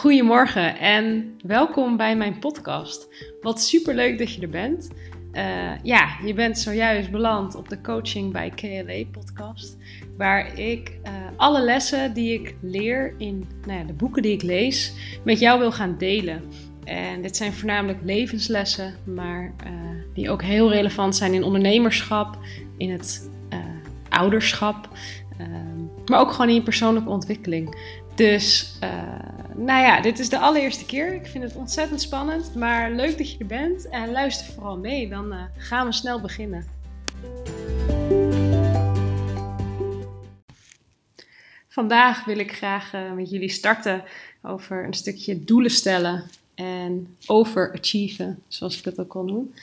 Goedemorgen en welkom bij mijn podcast. Wat super leuk dat je er bent. Uh, ja, je bent zojuist beland op de Coaching bij KLA podcast, waar ik uh, alle lessen die ik leer in nou ja, de boeken die ik lees met jou wil gaan delen. En dit zijn voornamelijk levenslessen, maar uh, die ook heel relevant zijn in ondernemerschap, in het ouderschap, maar ook gewoon in je persoonlijke ontwikkeling. Dus, nou ja, dit is de allereerste keer. Ik vind het ontzettend spannend, maar leuk dat je er bent. En luister vooral mee, dan uh, gaan we snel beginnen. Vandaag wil ik graag uh, met jullie starten over een stukje doelen stellen en overachieven, zoals ik het ook al noem.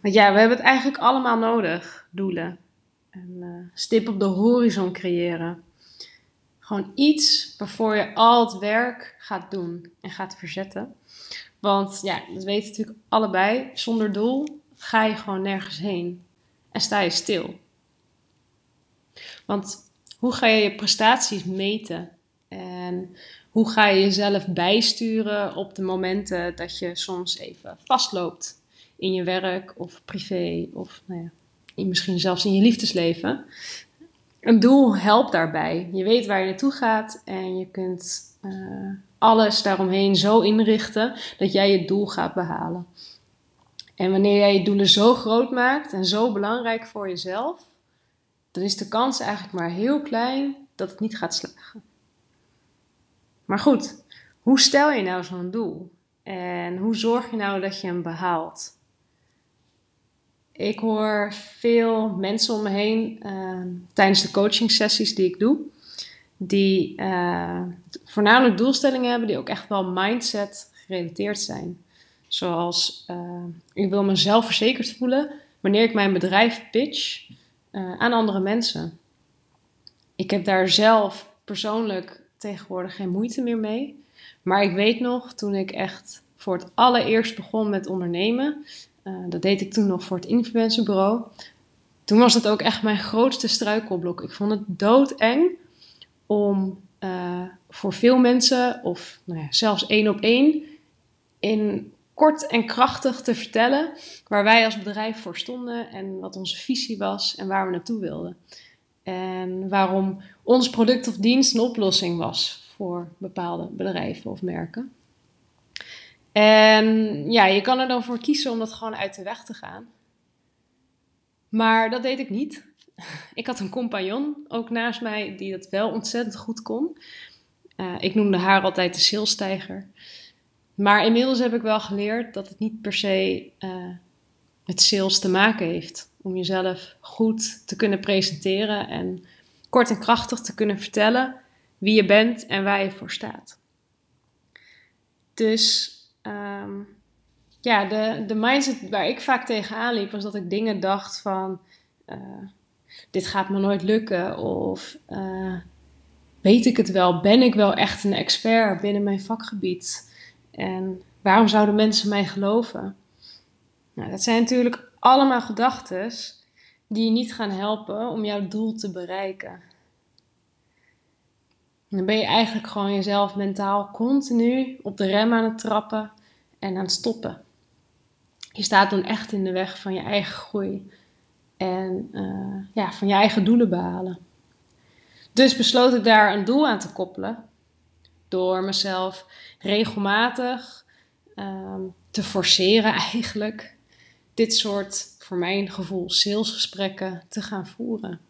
want ja, we hebben het eigenlijk allemaal nodig, doelen. Een stip op de horizon creëren gewoon iets waarvoor je al het werk gaat doen en gaat verzetten. Want ja, dat weten natuurlijk allebei. Zonder doel ga je gewoon nergens heen en sta je stil. Want hoe ga je je prestaties meten? En hoe ga je jezelf bijsturen op de momenten dat je soms even vastloopt in je werk of privé of nou ja, misschien zelfs in je liefdesleven? Een doel helpt daarbij. Je weet waar je naartoe gaat en je kunt uh, alles daaromheen zo inrichten dat jij je doel gaat behalen. En wanneer jij je doelen zo groot maakt en zo belangrijk voor jezelf, dan is de kans eigenlijk maar heel klein dat het niet gaat slagen. Maar goed, hoe stel je nou zo'n doel? En hoe zorg je nou dat je hem behaalt? Ik hoor veel mensen om me heen uh, tijdens de coaching sessies die ik doe, die uh, voornamelijk doelstellingen hebben die ook echt wel mindset gerelateerd zijn. Zoals uh, ik wil mezelf verzekerd voelen wanneer ik mijn bedrijf pitch aan andere mensen. Ik heb daar zelf persoonlijk tegenwoordig geen moeite meer mee. Maar ik weet nog, toen ik echt voor het allereerst begon met ondernemen, uh, dat deed ik toen nog voor het influencerbureau. Toen was het ook echt mijn grootste struikelblok. Ik vond het doodeng om uh, voor veel mensen, of nou ja, zelfs één op één, in kort en krachtig te vertellen waar wij als bedrijf voor stonden en wat onze visie was en waar we naartoe wilden. En waarom ons product of dienst een oplossing was voor bepaalde bedrijven of merken. En ja, je kan er dan voor kiezen om dat gewoon uit de weg te gaan. Maar dat deed ik niet. Ik had een compagnon ook naast mij die dat wel ontzettend goed kon. Uh, ik noemde haar altijd de salestijger. Maar inmiddels heb ik wel geleerd dat het niet per se uh, met sales te maken heeft. Om jezelf goed te kunnen presenteren en kort en krachtig te kunnen vertellen wie je bent en waar je voor staat. Dus um, ja, de, de mindset waar ik vaak tegenaan liep, was dat ik dingen dacht van: uh, dit gaat me nooit lukken. Of uh, weet ik het wel? Ben ik wel echt een expert binnen mijn vakgebied? En waarom zouden mensen mij geloven? Nou, dat zijn natuurlijk allemaal gedachten die je niet gaan helpen om jouw doel te bereiken. dan ben je eigenlijk gewoon jezelf mentaal continu op de rem aan het trappen en aan het stoppen. Je staat dan echt in de weg van je eigen groei en uh, ja, van je eigen doelen behalen. Dus besloot ik daar een doel aan te koppelen door mezelf regelmatig um, te forceren eigenlijk dit soort, voor mijn gevoel, salesgesprekken te gaan voeren.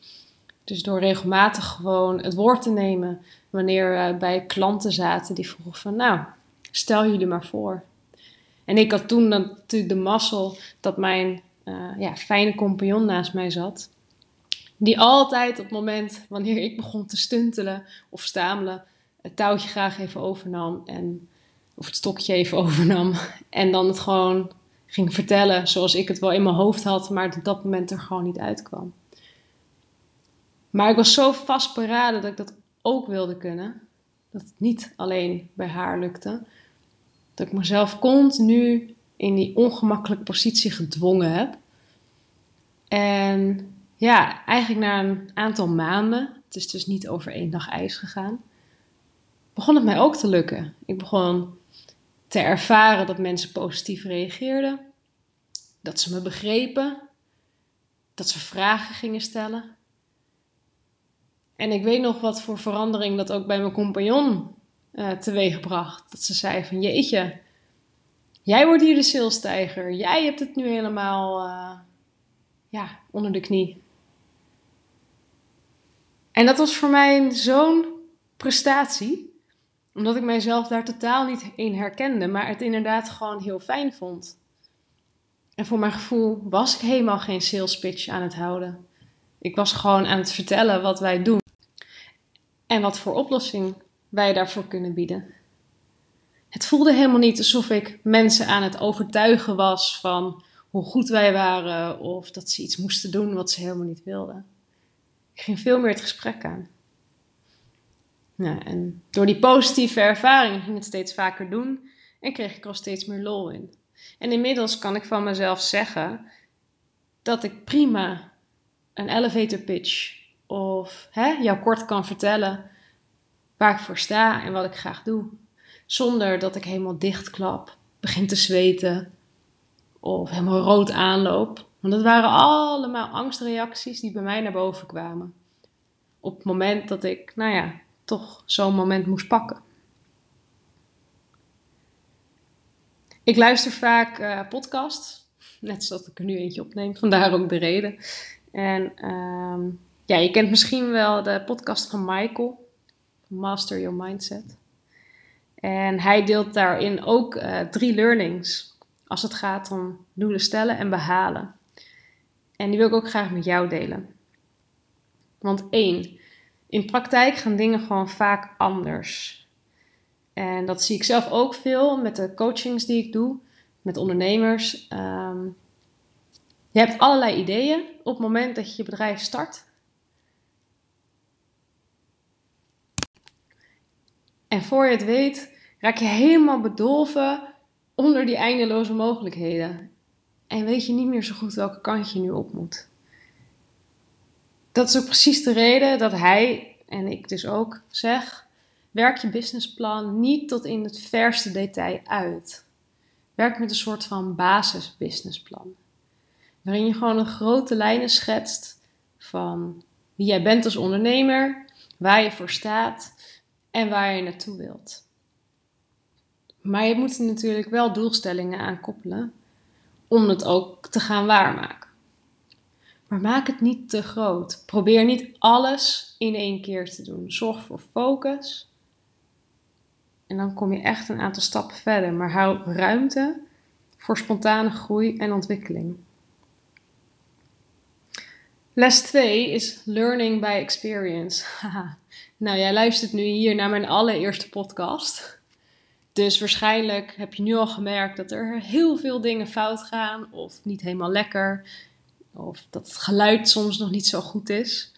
Dus door regelmatig gewoon het woord te nemen wanneer we bij klanten zaten die vroegen van nou, stel jullie maar voor. En ik had toen natuurlijk de mazzel dat mijn uh, ja, fijne compagnon naast mij zat. Die altijd op het moment wanneer ik begon te stuntelen of stamelen, het touwtje graag even overnam. En, of het stokje even overnam. En dan het gewoon ging vertellen zoals ik het wel in mijn hoofd had, maar op dat moment er gewoon niet uitkwam. Maar ik was zo vastberaden dat ik dat ook wilde kunnen. Dat het niet alleen bij haar lukte. Dat ik mezelf continu in die ongemakkelijke positie gedwongen heb. En ja, eigenlijk na een aantal maanden, het is dus niet over één dag ijs gegaan, begon het mij ook te lukken. Ik begon te ervaren dat mensen positief reageerden, dat ze me begrepen, dat ze vragen gingen stellen. En ik weet nog wat voor verandering dat ook bij mijn compagnon uh, teweegbracht. Dat ze zei van jeetje, jij wordt hier de salestijger. Jij hebt het nu helemaal uh, ja, onder de knie. En dat was voor mij zo'n prestatie. Omdat ik mijzelf daar totaal niet in herkende. Maar het inderdaad gewoon heel fijn vond. En voor mijn gevoel was ik helemaal geen sales pitch aan het houden. Ik was gewoon aan het vertellen wat wij doen. En wat voor oplossing wij daarvoor kunnen bieden. Het voelde helemaal niet alsof ik mensen aan het overtuigen was van hoe goed wij waren of dat ze iets moesten doen wat ze helemaal niet wilden. Ik ging veel meer het gesprek aan. Ja, en door die positieve ervaring ging het steeds vaker doen en kreeg ik er al steeds meer lol in. En inmiddels kan ik van mezelf zeggen dat ik prima een elevator pitch of hè, jou kort kan vertellen waar ik voor sta en wat ik graag doe. Zonder dat ik helemaal dichtklap, begin te zweten of helemaal rood aanloop. Want dat waren allemaal angstreacties die bij mij naar boven kwamen. Op het moment dat ik, nou ja, toch zo'n moment moest pakken. Ik luister vaak uh, podcasts, net zoals ik er nu eentje opneem, vandaar ook de reden. En ehm, ja, je kent misschien wel de podcast van Michael, Master Your Mindset. En hij deelt daarin ook uh, drie learnings als het gaat om doelen stellen en behalen. En die wil ik ook graag met jou delen. Want één, in praktijk gaan dingen gewoon vaak anders. En dat zie ik zelf ook veel met de coachings die ik doe met ondernemers. Um, je hebt allerlei ideeën op het moment dat je je bedrijf start. En voor je het weet, raak je helemaal bedolven onder die eindeloze mogelijkheden. En weet je niet meer zo goed welke kant je nu op moet. Dat is ook precies de reden dat hij, en ik dus ook, zeg: werk je businessplan niet tot in het verste detail uit. Werk met een soort van basisbusinessplan. Waarin je gewoon een grote lijnen schetst van wie jij bent als ondernemer, waar je voor staat en waar je naartoe wilt. Maar je moet er natuurlijk wel doelstellingen aan koppelen om het ook te gaan waarmaken. Maar maak het niet te groot. Probeer niet alles in één keer te doen. Zorg voor focus. En dan kom je echt een aantal stappen verder. Maar hou ruimte voor spontane groei en ontwikkeling. Les 2 is learning by experience. nou, jij luistert nu hier naar mijn allereerste podcast. Dus waarschijnlijk heb je nu al gemerkt dat er heel veel dingen fout gaan, of niet helemaal lekker, of dat het geluid soms nog niet zo goed is.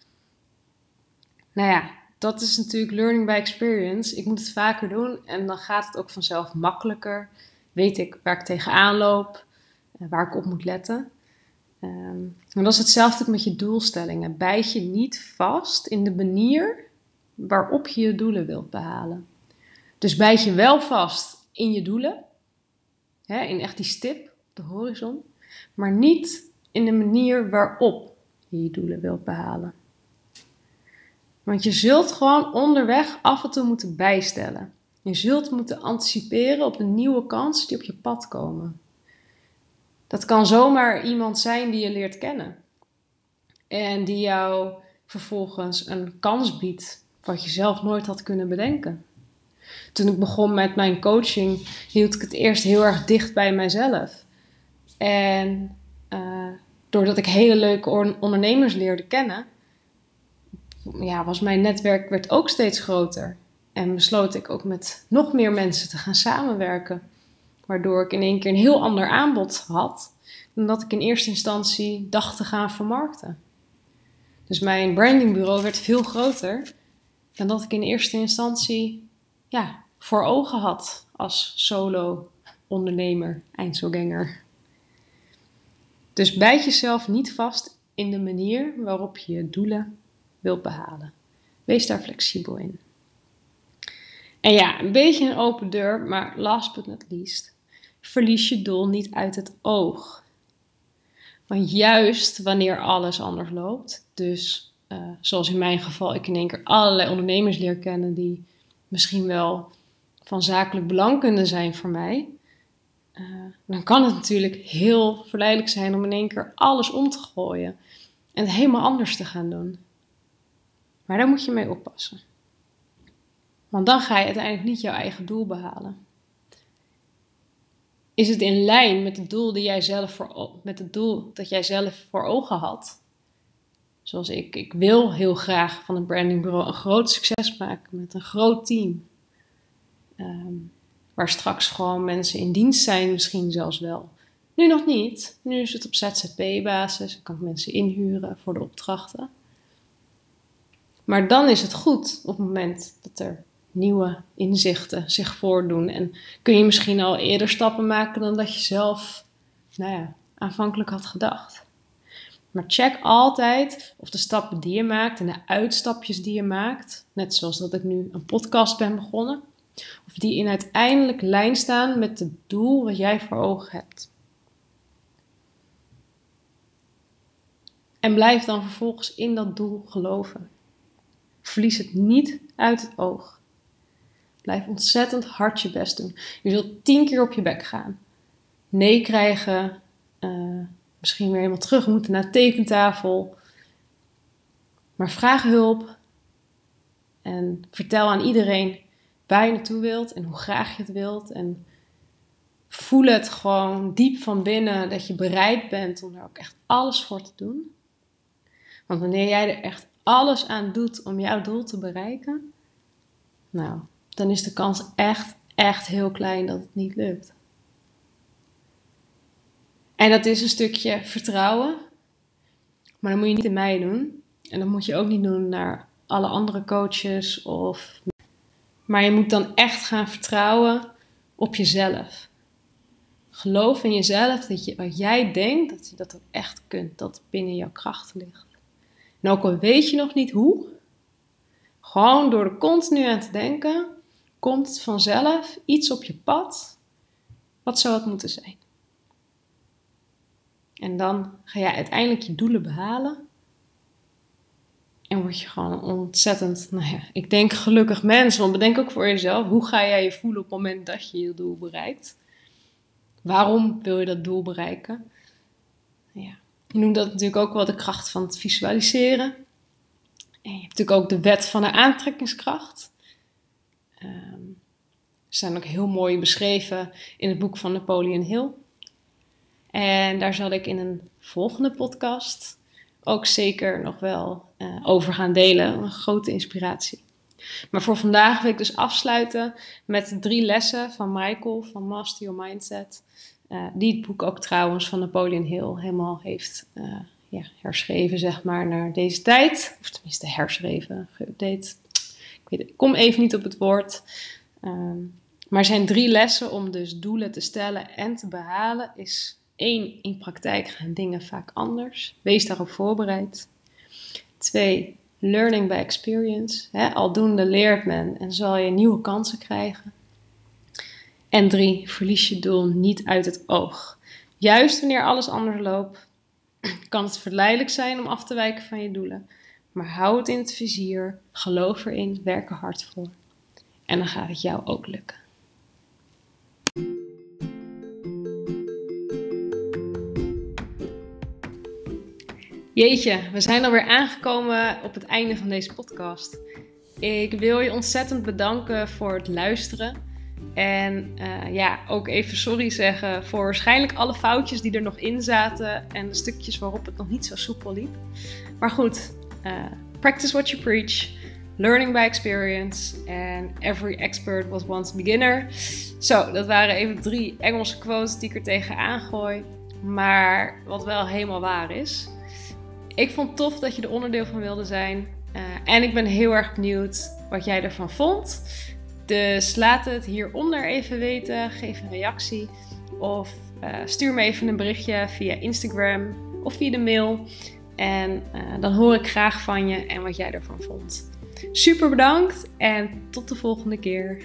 Nou ja, dat is natuurlijk learning by experience. Ik moet het vaker doen en dan gaat het ook vanzelf makkelijker. Weet ik waar ik tegenaan loop, waar ik op moet letten. Um, en dat is hetzelfde met je doelstellingen. Bijt je niet vast in de manier waarop je je doelen wilt behalen. Dus bijt je wel vast in je doelen, hè, in echt die stip op de horizon, maar niet in de manier waarop je je doelen wilt behalen. Want je zult gewoon onderweg af en toe moeten bijstellen. Je zult moeten anticiperen op de nieuwe kansen die op je pad komen. Dat kan zomaar iemand zijn die je leert kennen. En die jou vervolgens een kans biedt wat je zelf nooit had kunnen bedenken. Toen ik begon met mijn coaching, hield ik het eerst heel erg dicht bij mijzelf. En uh, doordat ik hele leuke ondernemers leerde kennen, ja, was mijn netwerk werd ook steeds groter. En besloot ik ook met nog meer mensen te gaan samenwerken. Waardoor ik in één keer een heel ander aanbod had dan dat ik in eerste instantie dacht te gaan vermarkten. Dus mijn brandingbureau werd veel groter dan dat ik in eerste instantie ja, voor ogen had als solo ondernemer, eindselganger. Dus bijt jezelf niet vast in de manier waarop je je doelen wilt behalen. Wees daar flexibel in. En ja, een beetje een open deur, maar last but not least, verlies je doel niet uit het oog. Want juist wanneer alles anders loopt, dus uh, zoals in mijn geval, ik in één keer allerlei ondernemers leer kennen die misschien wel van zakelijk belang kunnen zijn voor mij, uh, dan kan het natuurlijk heel verleidelijk zijn om in één keer alles om te gooien en het helemaal anders te gaan doen. Maar daar moet je mee oppassen. Want dan ga je uiteindelijk niet jouw eigen doel behalen. Is het in lijn met het doel, die jij zelf voor, met het doel dat jij zelf voor ogen had? Zoals ik, ik wil heel graag van een brandingbureau een groot succes maken met een groot team. Ehm, waar straks gewoon mensen in dienst zijn, misschien zelfs wel. Nu nog niet. Nu is het op ZZP-basis. Ik kan mensen inhuren voor de opdrachten. Maar dan is het goed op het moment dat er nieuwe inzichten zich voordoen. En kun je misschien al eerder stappen maken dan dat je zelf nou ja, aanvankelijk had gedacht. Maar check altijd of de stappen die je maakt en de uitstapjes die je maakt, net zoals dat ik nu een podcast ben begonnen, of die in uiteindelijk lijn staan met het doel wat jij voor ogen hebt. En blijf dan vervolgens in dat doel geloven. Verlies het niet uit het oog. Blijf ontzettend hard je best doen. Je zult tien keer op je bek gaan. Nee krijgen. Uh, misschien weer helemaal terug moeten naar tekentafel. Maar vraag hulp. En vertel aan iedereen waar je naartoe wilt en hoe graag je het wilt. En voel het gewoon diep van binnen dat je bereid bent om er ook echt alles voor te doen. Want wanneer jij er echt alles aan doet om jouw doel te bereiken, nou, dan is de kans echt, echt heel klein dat het niet lukt. En dat is een stukje vertrouwen, maar dat moet je niet in mij doen. En dat moet je ook niet doen naar alle andere coaches of. Maar je moet dan echt gaan vertrouwen op jezelf. Geloof in jezelf dat je wat jij denkt, dat je dat ook echt kunt, dat binnen jouw kracht ligt. En ook al weet je nog niet hoe, gewoon door er continu aan te denken, komt vanzelf iets op je pad wat zou het moeten zijn. En dan ga je uiteindelijk je doelen behalen. En word je gewoon ontzettend, nou ja, ik denk gelukkig mens. Want bedenk ook voor jezelf, hoe ga jij je voelen op het moment dat je je doel bereikt? Waarom wil je dat doel bereiken? Ja, je noemt dat natuurlijk ook wel de kracht van het visualiseren. En je hebt natuurlijk ook de wet van de aantrekkingskracht. Um, zijn ook heel mooi beschreven in het boek van Napoleon Hill. En daar zal ik in een volgende podcast ook zeker nog wel uh, over gaan delen. Een grote inspiratie. Maar voor vandaag wil ik dus afsluiten met drie lessen van Michael van Master Your Mindset. Uh, die het boek ook trouwens van Napoleon Hill helemaal heeft uh, ja, herschreven, zeg maar, naar deze tijd. Of tenminste herschreven, geüpdate. Ik, weet, kom even niet op het woord. Um, maar zijn drie lessen om dus doelen te stellen en te behalen is één, in praktijk gaan dingen vaak anders. Wees daarop voorbereid. Twee, learning by experience. Hè, aldoende leert men en zal je nieuwe kansen krijgen. En drie, verlies je doel niet uit het oog. Juist wanneer alles anders loopt, kan het verleidelijk zijn om af te wijken van je doelen. Maar hou het in het vizier, geloof erin, werk er hard voor. En dan gaat het jou ook lukken. Jeetje, we zijn alweer aangekomen op het einde van deze podcast. Ik wil je ontzettend bedanken voor het luisteren. En uh, ja, ook even sorry zeggen voor waarschijnlijk alle foutjes die er nog in zaten en de stukjes waarop het nog niet zo soepel liep. Maar goed, uh, practice what you preach, learning by experience and every expert was once a beginner. Zo, dat waren even drie Engelse quotes die ik er tegenaan gooi. Maar wat wel helemaal waar is. Ik vond het tof dat je er onderdeel van wilde zijn. Uh, en ik ben heel erg benieuwd wat jij ervan vond. Dus laat het hieronder even weten. Geef een reactie. Of uh, stuur me even een berichtje via Instagram of via de mail. En uh, dan hoor ik graag van je en wat jij ervan vond. Super bedankt en tot de volgende keer.